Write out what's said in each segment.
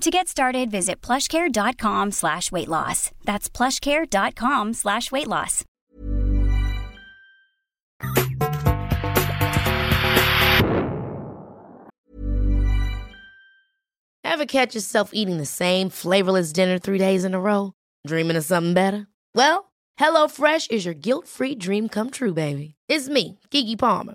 To get started, visit plushcare.com slash weight loss. That's plushcare.com slash weight loss. Ever catch yourself eating the same flavorless dinner three days in a row? Dreaming of something better? Well, HelloFresh is your guilt-free dream come true, baby. It's me, Kiki Palmer.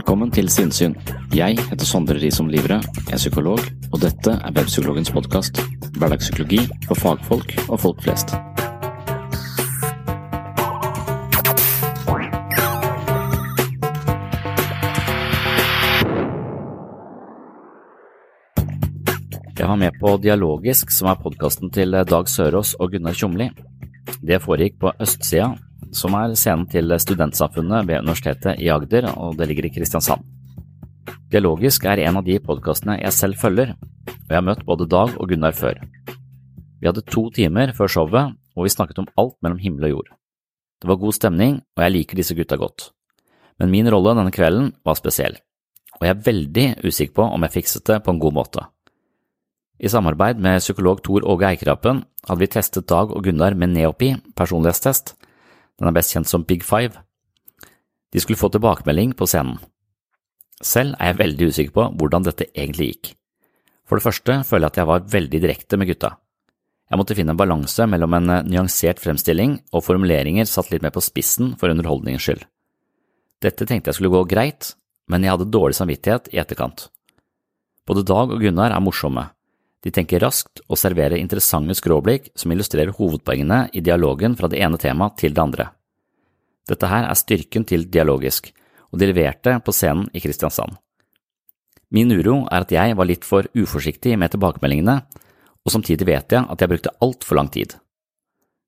Velkommen til Sinnsyn. Jeg heter Sondre Risom Livre, er psykolog, og dette er Webpsykologens podkast. Hverdagspsykologi for fagfolk og folk flest. Jeg har med på Dialogisk, som er podkasten til Dag Sørås og Gunnar Tjomli. Det foregikk på Østsida, som er scenen til Studentsamfunnet ved Universitetet i Agder, og det ligger i Kristiansand. Dialogisk er en av de podkastene jeg selv følger, og jeg har møtt både Dag og Gunnar før. Vi hadde to timer før showet, og vi snakket om alt mellom himmel og jord. Det var god stemning, og jeg liker disse gutta godt. Men min rolle denne kvelden var spesiell, og jeg er veldig usikker på om jeg fikset det på en god måte. I samarbeid med psykolog Tor Åge Eikrapen hadde vi testet Dag og Gunnar med Neopi personlighetstest. Den er best kjent som Big Five. De skulle få tilbakemelding på scenen. Selv er jeg veldig usikker på hvordan dette egentlig gikk. For det første føler jeg at jeg var veldig direkte med gutta. Jeg måtte finne en balanse mellom en nyansert fremstilling og formuleringer satt litt mer på spissen for underholdningens skyld. Dette tenkte jeg skulle gå greit, men jeg hadde dårlig samvittighet i etterkant. Både Dag og Gunnar er morsomme, de tenker raskt og serverer interessante skråblikk som illustrerer hovedpoengene i dialogen fra det ene temaet til det andre. Dette her er styrken til Dialogisk, og de leverte på scenen i Kristiansand. Min uro er at jeg var litt for uforsiktig med tilbakemeldingene, og samtidig vet jeg at jeg brukte altfor lang tid.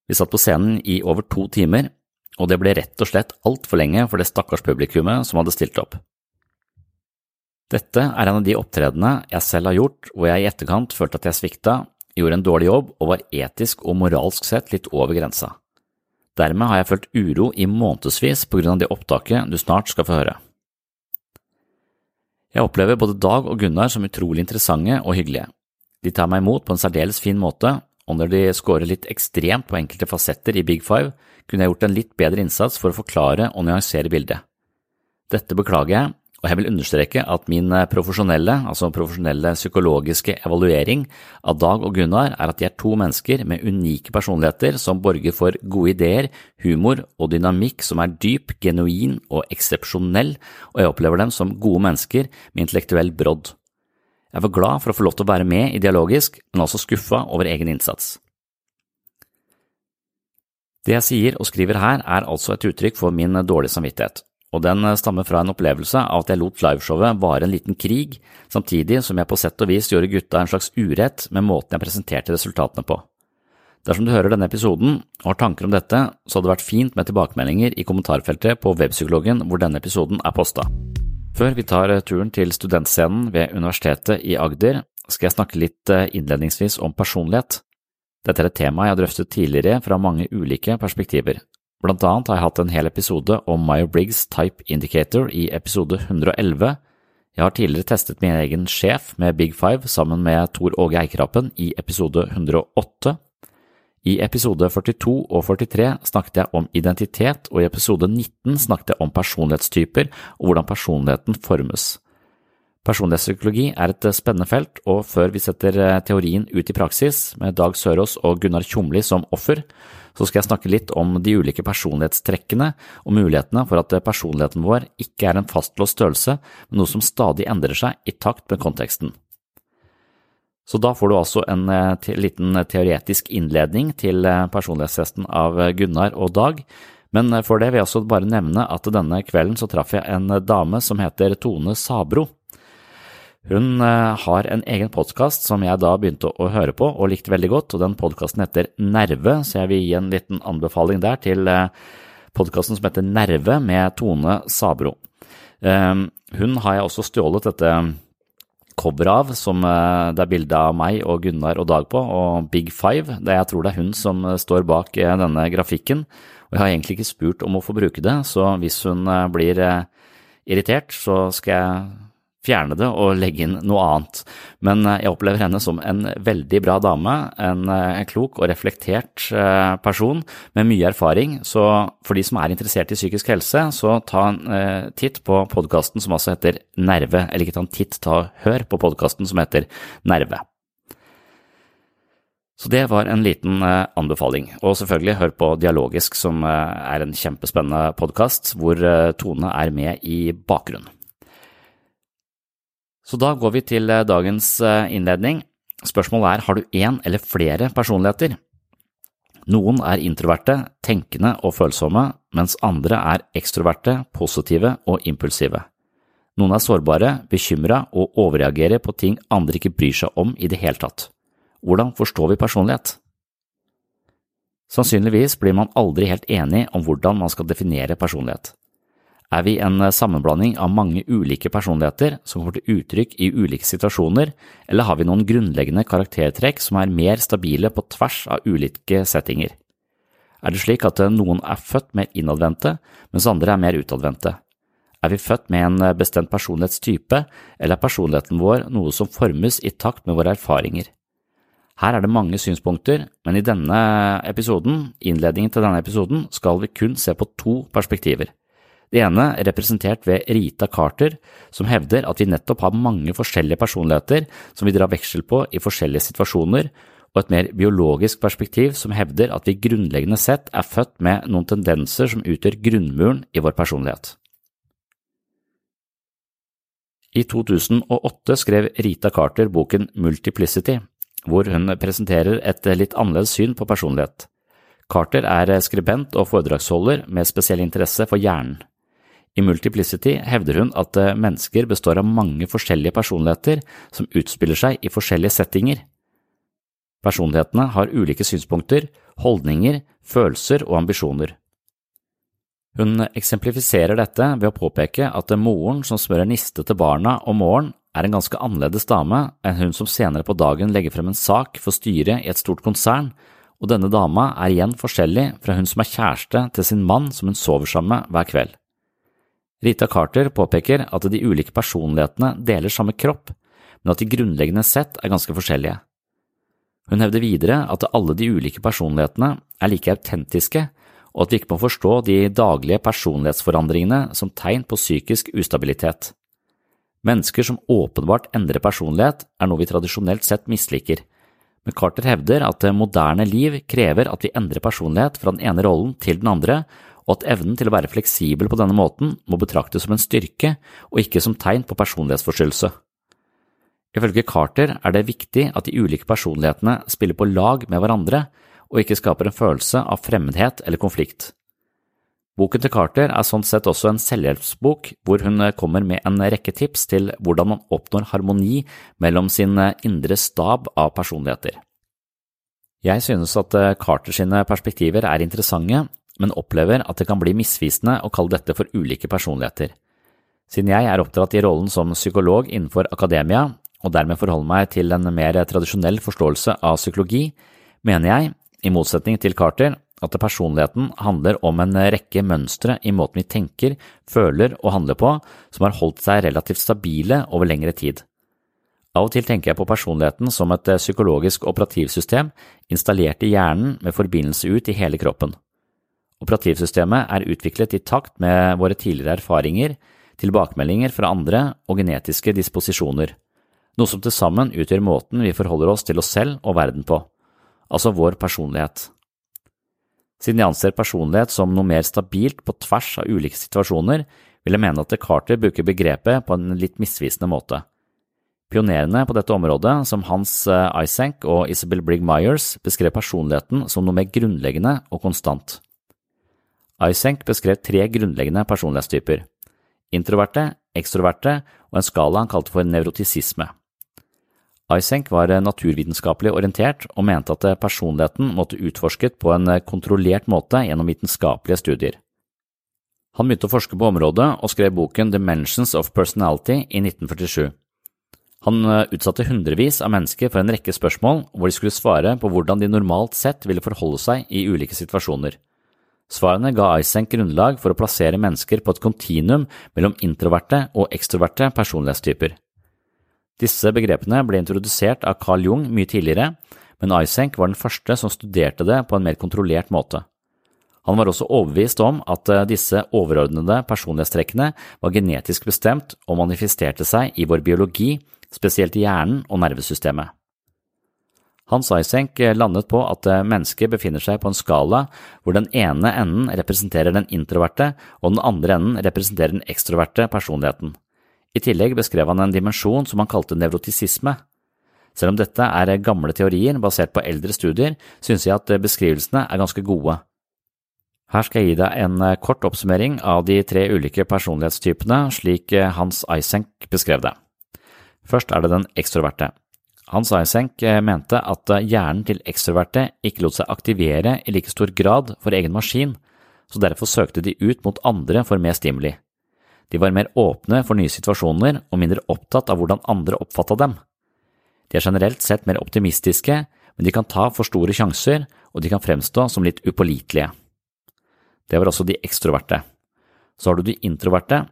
Vi satt på scenen i over to timer, og det ble rett og slett altfor lenge for det stakkars publikummet som hadde stilt opp. Dette er en av de opptredenene jeg selv har gjort hvor jeg i etterkant følte at jeg svikta, gjorde en dårlig jobb og var etisk og moralsk sett litt over grensa. Dermed har jeg følt uro i månedsvis på grunn av det opptaket du snart skal få høre. Jeg opplever både Dag og Gunnar som utrolig interessante og hyggelige. De tar meg imot på en særdeles fin måte, og når de scorer litt ekstremt på enkelte fasetter i Big Five, kunne jeg gjort en litt bedre innsats for å forklare og nyansere bildet. Dette beklager jeg, og jeg vil understreke at min eh, profesjonelle, altså profesjonelle psykologiske evaluering av Dag og Gunnar er at de er to mennesker med unike personligheter som borger for gode ideer, humor og dynamikk som er dyp, genuin og eksepsjonell, og jeg opplever dem som gode mennesker med intellektuell brodd. Jeg var glad for å få lov til å være med i Dialogisk, men også skuffa over egen innsats. Det jeg sier og skriver her, er altså et uttrykk for min dårlige samvittighet og den eh, stammer fra en opplevelse av at jeg lot liveshowet vare en liten krig, samtidig som jeg på sett og vis gjorde gutta en slags urett med måten jeg presenterte resultatene på. Dersom du hører denne episoden og har tanker om dette, så hadde det vært fint med tilbakemeldinger i kommentarfeltet på webpsykologen hvor denne episoden er posta. Før vi tar eh, turen til studentscenen ved Universitetet i Agder, skal jeg snakke litt eh, innledningsvis om personlighet. Dette er et tema jeg har drøftet tidligere fra mange ulike perspektiver, Blant annet har jeg hatt en hel episode om Myo Briggs Type Indicator i episode 111. Jeg har tidligere testet min egen sjef med Big Five sammen med Tor Åge Eikrapen i episode 108. I episode 42 og 43 snakket jeg om identitet, og i episode 19 snakket jeg om personlighetstyper og hvordan personligheten formes. Personlighetspsykologi er et spennende felt, og før vi setter teorien ut i praksis, med Dag Sørås og Gunnar Tjomli som offer, så skal jeg snakke litt om de ulike personlighetstrekkene og mulighetene for at personligheten vår ikke er en fastlåst størrelse, men noe som stadig endrer seg i takt med konteksten. Så da får du altså en eh, liten teoretisk innledning til eh, personlighetstesten av Gunnar og Dag. Men for det vil jeg også bare nevne at denne kvelden så traff jeg en dame som heter Tone Sabro. Hun eh, har en egen podkast som jeg da begynte å høre på og likte veldig godt, og den podkasten heter Nerve, så jeg vil gi en liten anbefaling der til eh, podkasten som heter Nerve med Tone Sabro. Ehm, hun har jeg også stjålet dette coveret av, som eh, det er bilde av meg og Gunnar og Dag på, og Big Five. Det jeg tror det er hun som står bak denne grafikken. Og jeg har egentlig ikke spurt om å få bruke det, så hvis hun blir irritert, så skal jeg fjerne det og legge inn noe annet. Men eh, jeg opplever henne som en veldig bra dame, en, eh, klok og reflektert eh, person med mye erfaring. Så for de som er interessert i psykisk helse, så ta en titt på podkasten som altså heter Nerve. Eller ikke ta en titt, ta hør på podkasten som heter Nerve. Så det var en liten anbefaling. Og selvfølgelig hør på Dialogisk, som er en kjempespennende podkast hvor Tone er med i bakgrunnen. Så da går vi til eh, dagens eh, innledning. Spørsmålet er har du én eller flere personligheter? Noen er introverte, tenkende og følsomme, mens andre er ekstroverte, positive og impulsive. Noen er sårbare, bekymra og overreagerer på ting andre ikke bryr seg om i det hele tatt. Hvordan forstår vi personlighet? Sannsynligvis blir man aldri helt enig om hvordan man skal definere personlighet. Er vi en sammenblanding av mange ulike personligheter som kommer til uttrykk i ulike situasjoner, eller har vi noen grunnleggende karaktertrekk som er mer stabile på tvers av ulike settinger? Er det slik at noen er født mer innadvendte, mens andre er mer utadvendte? Er vi født med en bestemt personlighetstype, eller er personligheten vår noe som formes i takt med våre erfaringer? Her er det mange synspunkter, men i denne episoden, innledningen til denne episoden, skal vi kun se på to perspektiver. Det ene er representert ved Rita Carter, som hevder at vi nettopp har mange forskjellige personligheter som vi drar veksel på i forskjellige situasjoner, og et mer biologisk perspektiv som hevder at vi grunnleggende sett er født med noen tendenser som utgjør grunnmuren i vår personlighet. I 2008 skrev Rita Carter boken Multiplicity, hvor hun presenterer et litt annerledes syn på personlighet. Carter er skribent og foredragsholder med spesiell interesse for hjernen. I Multiplicity hevder hun at eh, mennesker består av mange forskjellige personligheter som utspiller seg i forskjellige settinger. Personlighetene har ulike synspunkter, holdninger, følelser og ambisjoner. Hun eksemplifiserer dette ved å påpeke at moren som smører niste til barna om morgenen, er en ganske annerledes dame enn hun som senere på dagen legger frem en sak for styret i et stort konsern, og denne dama er igjen forskjellig fra hun som er kjæreste til sin mann som hun sover sammen med hver kveld. Rita Carter påpeker at de ulike personlighetene deler samme kropp, men at de grunnleggende sett er ganske forskjellige. Hun hevder videre at alle de ulike personlighetene er like autentiske, og at vi ikke må forstå de daglige personlighetsforandringene som tegn på psykisk ustabilitet. Mennesker som åpenbart endrer personlighet, er noe vi tradisjonelt sett misliker, men Carter hevder at det moderne liv krever at vi endrer personlighet fra den ene rollen til den andre, og at evnen til å være fleksibel på denne måten må betraktes som en styrke og ikke som tegn på personlighetsforstyrrelse. Ifølge Carter er det viktig at de ulike personlighetene spiller på lag med hverandre og ikke skaper en følelse av fremmedhet eller konflikt. Boken til Carter er sånn sett også en selvhjelpsbok hvor hun kommer med en rekke tips til hvordan man oppnår harmoni mellom sin indre stab av personligheter. Jeg synes at Carter sine perspektiver er interessante, men opplever at det kan bli misvisende å kalle dette for ulike personligheter. Siden jeg er oppdratt i rollen som psykolog innenfor akademia, og dermed forholder meg til en mer tradisjonell forståelse av psykologi, mener jeg, i motsetning til Carter, at personligheten handler om en rekke mønstre i måten vi tenker, føler og handler på, som har holdt seg relativt stabile over lengre tid. Av og til tenker jeg på personligheten som et psykologisk operativsystem installert i hjernen med forbindelse ut i hele kroppen. Operativsystemet er utviklet i takt med våre tidligere erfaringer, tilbakemeldinger fra andre og genetiske disposisjoner, noe som til sammen utgjør måten vi forholder oss til oss selv og verden på, altså vår personlighet. Siden jeg anser personlighet som noe mer stabilt på tvers av ulike situasjoner, vil jeg mene at Carter bruker begrepet på en litt misvisende måte. Pionerene på dette området, som Hans Isaac og Isabel Brigg Myers, beskrev personligheten som noe mer grunnleggende og konstant. Eysenck beskrev tre grunnleggende personlighetstyper – introverte, ekstroverte og en skala han kalte for nevrotisisme. Eysenck var naturvitenskapelig orientert og mente at personligheten måtte utforsket på en kontrollert måte gjennom vitenskapelige studier. Han begynte å forske på området og skrev boken Dimensions of Personality i 1947. Han utsatte hundrevis av mennesker for en rekke spørsmål hvor de skulle svare på hvordan de normalt sett ville forholde seg i ulike situasjoner. Svarene ga Isenk grunnlag for å plassere mennesker på et kontinuum mellom introverte og ekstroverte personlighetstyper. Disse begrepene ble introdusert av Carl Jung mye tidligere, men Isenk var den første som studerte det på en mer kontrollert måte. Han var også overbevist om at eh, disse overordnede personlighetstrekkene var genetisk bestemt og manifesterte seg i vår biologi, spesielt i hjernen og nervesystemet. Hans Eysenck landet på at mennesket befinner seg på en skala hvor den ene enden representerer den introverte og den andre enden representerer den ekstroverte personligheten. I tillegg beskrev han en dimensjon som han kalte nevrotisisme. Selv om dette er gamle teorier basert på eldre studier, synes jeg at beskrivelsene er ganske gode. Her skal jeg gi deg en kort oppsummering av de tre ulike personlighetstypene slik Hans Eysenck beskrev det. Først er det den ekstroverte. Hans Eisenk mente at hjernen til ekstroverte ikke lot seg aktivere i like stor grad for egen maskin, så derfor søkte de ut mot andre for mer stimuli. De var mer åpne for nye situasjoner og mindre opptatt av hvordan andre oppfatta dem. De er generelt sett mer optimistiske, men de kan ta for store sjanser, og de kan fremstå som litt upålitelige. Det var også de ekstroverte. Så har du de introverte.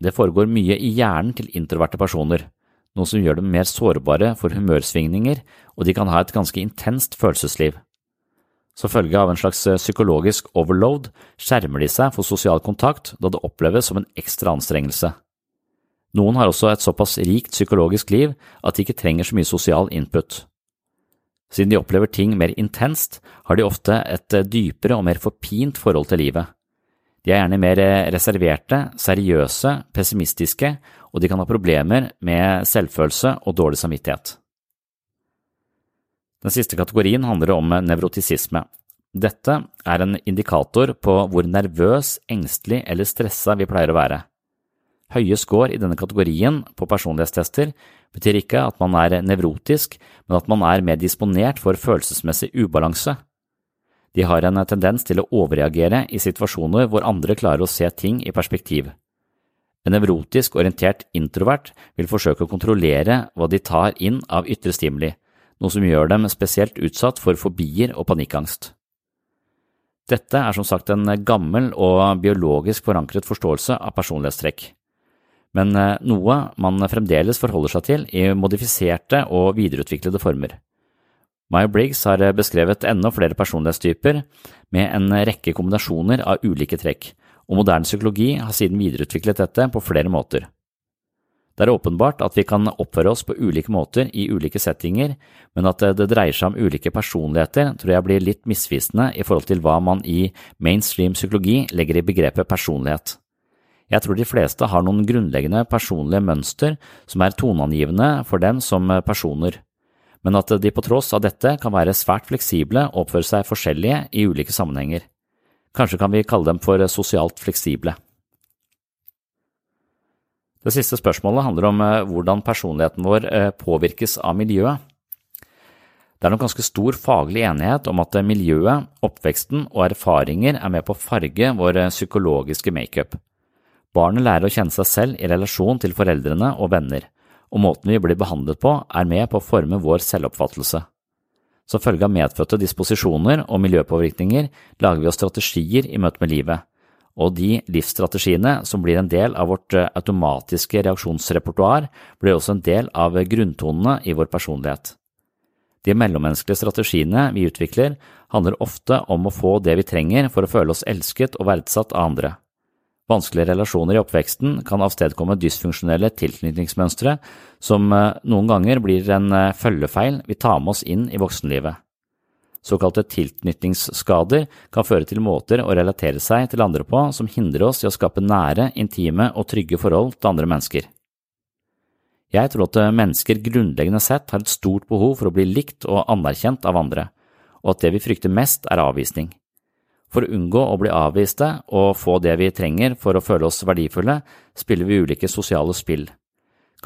Det foregår mye i hjernen til introverte personer, noe som gjør dem mer sårbare for humørsvingninger, og de kan ha et ganske intenst følelsesliv. Som følge av en slags eh, psykologisk overload skjermer de seg for sosial kontakt da det oppleves som en ekstra anstrengelse. Noen har også et såpass rikt psykologisk liv at de ikke trenger så mye sosial input. Siden de opplever ting mer intenst, har de ofte et eh, dypere og mer forpint forhold til livet. De er gjerne mer eh, reserverte, seriøse, pessimistiske, og de kan ha problemer med selvfølelse og dårlig samvittighet. Den siste kategorien handler om nevrotisisme. Dette er en indikator på hvor nervøs, engstelig eller stressa vi pleier å være. Høye score i denne kategorien på personlighetstester betyr ikke at man er nevrotisk, men at man er mer disponert for følelsesmessig ubalanse. De har en tendens til å overreagere i situasjoner hvor andre klarer å se ting i perspektiv. En nevrotisk orientert introvert vil forsøke å kontrollere hva de tar inn av ytre stimuli, noe som gjør dem spesielt utsatt for fobier og panikkangst. Dette er som sagt en gammel og biologisk forankret forståelse av personlighetstrekk, men eh, noe man fremdeles forholder seg til i modifiserte og videreutviklede former. Meyer Briggs har beskrevet enda flere personlighetstyper med en rekke kombinasjoner av ulike trekk, og moderne psykologi har siden videreutviklet dette på flere måter. Det er åpenbart at vi kan oppføre oss på ulike måter i ulike settinger, men at det dreier seg om ulike personligheter, tror jeg blir litt misvisende i forhold til hva man i mainstream psykologi legger i begrepet personlighet. Jeg tror de fleste har noen grunnleggende personlige mønster som er toneangivende for dem som personer, men at de på tross av dette kan være svært fleksible og oppføre seg forskjellige i ulike sammenhenger. Kanskje kan vi kalle dem for sosialt fleksible. Det siste spørsmålet handler om eh, hvordan personligheten vår eh, påvirkes av miljøet. Det er nok ganske stor faglig enighet om at eh, miljøet, oppveksten og erfaringer er med på å farge vår psykologiske makeup. Barnet lærer å kjenne seg selv i relasjon til foreldrene og venner, og måten vi blir behandlet på er med på å forme vår selvoppfattelse. Som følge av medfødte disposisjoner og miljøpåvirkninger lager vi oss strategier i møte med livet, og de livsstrategiene som blir en del av vårt eh, automatiske reaksjonsrepertoar, blir også en del av grunntonene i vår personlighet. De mellommenneskelige strategiene vi utvikler, handler ofte om å få det vi trenger for å føle oss elsket og verdsatt av andre. Vanskelige relasjoner i oppveksten kan avstedkomme dysfunksjonelle tilknytningsmønstre som eh, noen ganger blir en eh, følgefeil vi tar med oss inn i voksenlivet. Såkalte tilknytningsskader kan føre til måter å relatere seg til andre på som hindrer oss i å skape nære, intime og trygge forhold til andre mennesker. Jeg tror at mennesker grunnleggende sett har et stort behov for å bli likt og anerkjent av andre, og at det vi frykter mest er avvisning. For å unngå å bli avviste og få det vi trenger for å føle oss verdifulle, spiller vi ulike sosiale spill.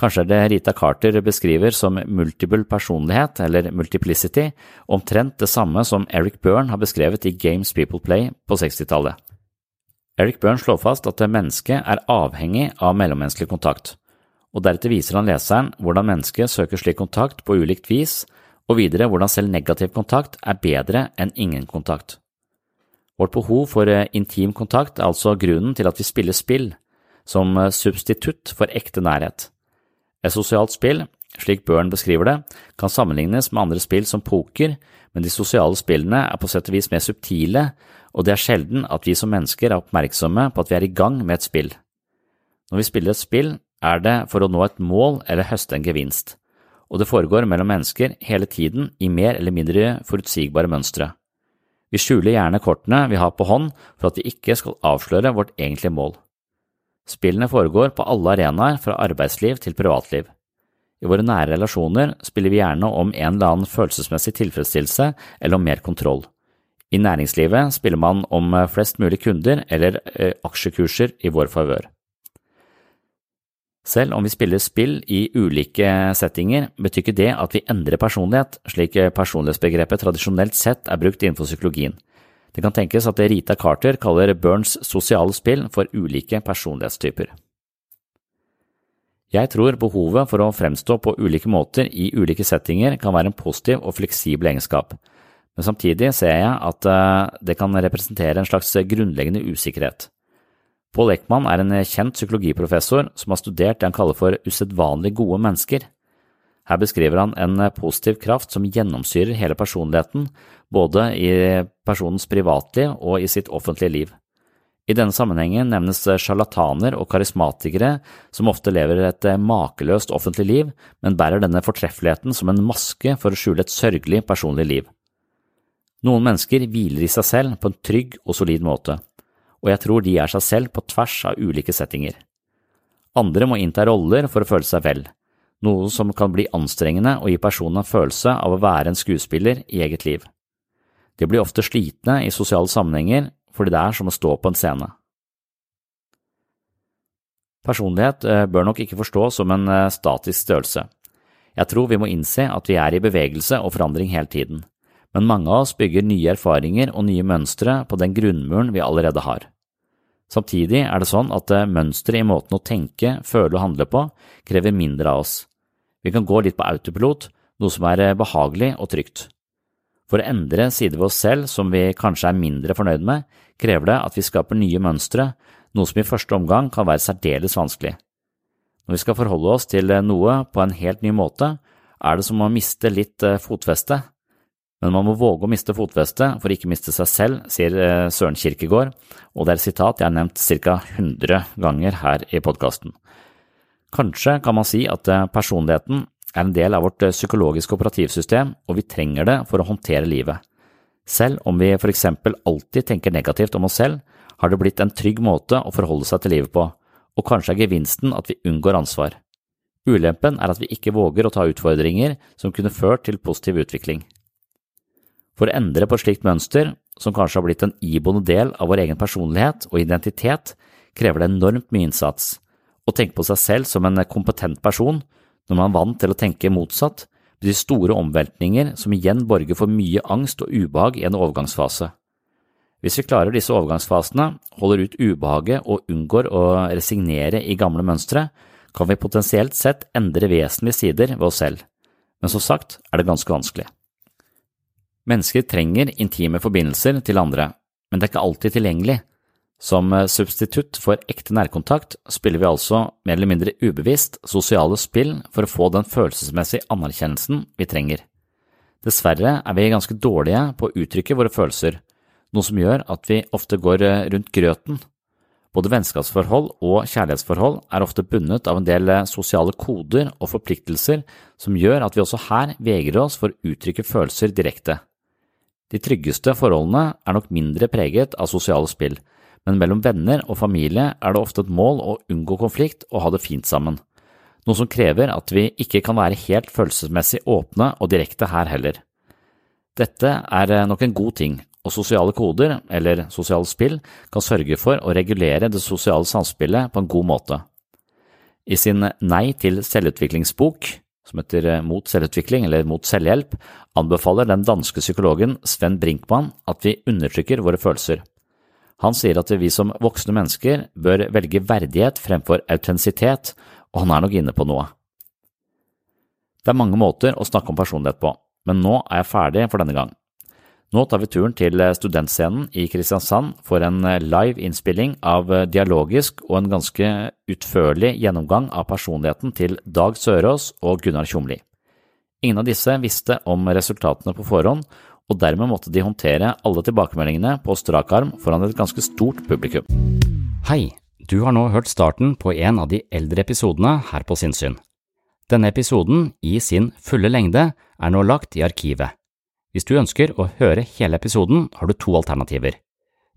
Kanskje er det Rita Carter beskriver som multiple personlighet, eller multiplicity, omtrent det samme som Eric Byrne har beskrevet i Games People Play på 60-tallet. Eric Byrne slår fast at mennesket er avhengig av mellommenneskelig kontakt, og deretter viser han leseren hvordan mennesket søker slik kontakt på ulikt vis, og videre hvordan selv negativ kontakt er bedre enn ingen kontakt. Vårt behov for eh, intim kontakt er altså grunnen til at vi spiller spill, som eh, substitutt for ekte nærhet. Et sosialt spill, slik Børn beskriver det, kan sammenlignes med andre spill som poker, men de sosiale spillene er på sett og vis mer subtile, og det er sjelden at vi som mennesker er oppmerksomme på at vi er i gang med et spill. Når vi spiller et spill, er det for å nå et mål eller høste en gevinst, og det foregår mellom mennesker hele tiden i mer eller mindre forutsigbare mønstre. Vi skjuler gjerne kortene vi har på hånd for at vi ikke skal avsløre vårt egentlige mål. Spillene foregår på alle arenaer fra arbeidsliv til privatliv. I våre nære relasjoner spiller vi gjerne om en eller annen følelsesmessig tilfredsstillelse eller om mer kontroll. I næringslivet spiller man om flest mulig kunder eller eh, aksjekurser i vår favør. Selv om vi spiller spill i ulike settinger, betyr ikke det at vi endrer personlighet, slik personlighetsbegrepet tradisjonelt sett er brukt innenfor psykologien. Det kan tenkes at Rita Carter kaller Burns sosiale spill for ulike personlighetstyper. Jeg tror behovet for å fremstå på ulike måter i ulike settinger kan være en positiv og fleksibel egenskap, men samtidig ser jeg at eh, det kan representere en slags grunnleggende usikkerhet. Paul Ekman er en kjent psykologiprofessor som har studert det han kaller for usedvanlig gode mennesker. Her beskriver han en positiv kraft som gjennomsyrer hele personligheten, både i personens privatliv og i sitt offentlige liv. I denne sammenhengen nevnes sjarlataner og karismatikere som ofte lever et makeløst offentlig liv, men bærer denne fortreffeligheten som en maske for å skjule et sørgelig personlig liv. Noen mennesker hviler i seg selv på en trygg og solid måte, og jeg tror de er seg selv på tvers av ulike settinger. Andre må innta roller for å føle seg vel, noe som kan bli anstrengende og gi personen en følelse av å være en skuespiller i eget liv. De blir ofte slitne i sosiale sammenhenger fordi det er som å stå på en scene. Personlighet eh, bør nok ikke forstås som en eh, statisk størrelse. Jeg tror vi må innse at vi er i bevegelse og forandring hele tiden, men mange av oss bygger nye erfaringer og nye mønstre på den grunnmuren vi allerede har. Samtidig er det sånn at eh, mønsteret i måten å tenke, føle og handle på krever mindre av oss. Vi kan gå litt på autopilot, noe som er behagelig og trygt. For å endre sider ved oss selv som vi kanskje er mindre fornøyd med, krever det at vi skaper nye mønstre, noe som i første omgang kan være særdeles vanskelig. Når vi skal forholde oss til noe på en helt ny måte, er det som å miste litt eh, fotfeste. Men man må våge å miste fotfestet for ikke miste seg selv, sier eh, Søren Kirkegård, og det er et sitat jeg har nevnt ca. 100 ganger her i podkasten. Kanskje kan man si at eh, personligheten er en del av vårt eh, psykologiske operativsystem, og vi trenger det for å håndtere livet. Selv om vi for eksempel alltid tenker negativt om oss selv, har det blitt en trygg måte å forholde seg til livet på, og kanskje er gevinsten at vi unngår ansvar. Ulempen er at vi ikke våger å ta utfordringer som kunne ført til positiv utvikling. For å endre på et slikt mønster, som kanskje har blitt en iboende del av vår egen personlighet og identitet, krever det enormt mye innsats. Å tenke på seg selv som en kompetent person når man er vant til å tenke motsatt, betyr store omveltninger som igjen borger for mye angst og ubehag i en overgangsfase. Hvis vi klarer disse overgangsfasene, holder ut ubehaget og unngår å resignere i gamle mønstre, kan vi potensielt sett endre vesentlige sider ved oss selv, men som sagt er det ganske vanskelig. Mennesker trenger intime forbindelser til andre, men det er ikke alltid tilgjengelig, som eh, substitutt for ekte nærkontakt spiller vi altså mer eller mindre ubevisst sosiale spill for å få den følelsesmessige anerkjennelsen vi trenger. Dessverre er vi ganske dårlige på å uttrykke våre følelser, noe som gjør at vi ofte går eh, rundt grøten. Både vennskapsforhold og kjærlighetsforhold er ofte bundet av en del eh, sosiale koder og forpliktelser som gjør at vi også her vegrer oss for å uttrykke følelser direkte. De tryggeste forholdene er nok mindre preget av sosiale spill, men mellom venner og familie er det ofte et mål å unngå konflikt og ha det fint sammen, noe som krever at vi ikke kan være helt følelsesmessig åpne og direkte her heller. Dette er eh, nok en god ting, og sosiale koder, eller sosiale spill, kan sørge for å regulere det sosiale samspillet på en god måte. I sin Nei til selvutviklingsbok, som heter eh, Mot selvutvikling eller Mot selvhjelp, anbefaler den danske psykologen Sven Brinkmann at vi undertrykker våre følelser. Han sier at vi som voksne mennesker bør velge verdighet fremfor autentisitet, og han er nok inne på noe. Det er mange måter å snakke om personlighet på, men nå er jeg ferdig for denne gang. Nå tar vi turen til studentscenen i Kristiansand for en live innspilling av dialogisk og en ganske utførlig gjennomgang av personligheten til Dag Sørås og Gunnar Tjomli. Ingen av disse visste om resultatene på forhånd, og dermed måtte de håndtere alle tilbakemeldingene på strak arm foran et ganske stort publikum. Hei, du har nå hørt starten på en av de eldre episodene her på Sinnsyn. Denne episoden, i sin fulle lengde, er nå lagt i arkivet. Hvis du ønsker å høre hele episoden, har du to alternativer.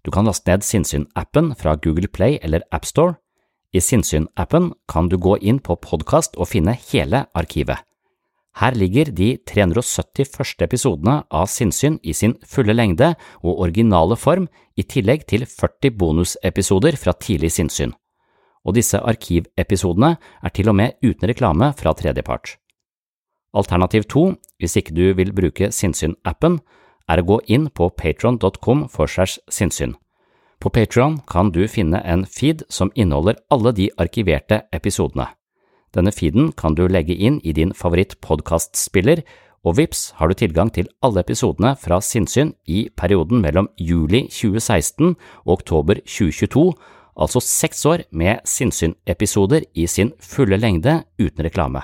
Du kan laste ned Sinnsyn-appen fra Google Play eller AppStore, I Sinnsyn-appen kan du gå inn på podkast og finne hele arkivet. Her ligger de 370 første episodene av Sinnsyn i sin fulle lengde og originale form, i tillegg til 40 bonusepisoder fra tidlig sinnssyn. Og disse arkivepisodene er til og med uten reklame fra tredjepart. Alternativ to, hvis ikke du vil bruke Sinnsyn-appen, er å gå inn på patron.com for segs sinnssyn. På Patron kan du finne en feed som inneholder alle de arkiverte episodene. Denne feeden kan du legge inn i din favoritt-podkastspiller, og vips har du tilgang til alle episodene fra Sinnsyn i perioden mellom juli 2016 og oktober 2022, altså seks år med Sinnsyn-episoder i sin fulle lengde uten reklame.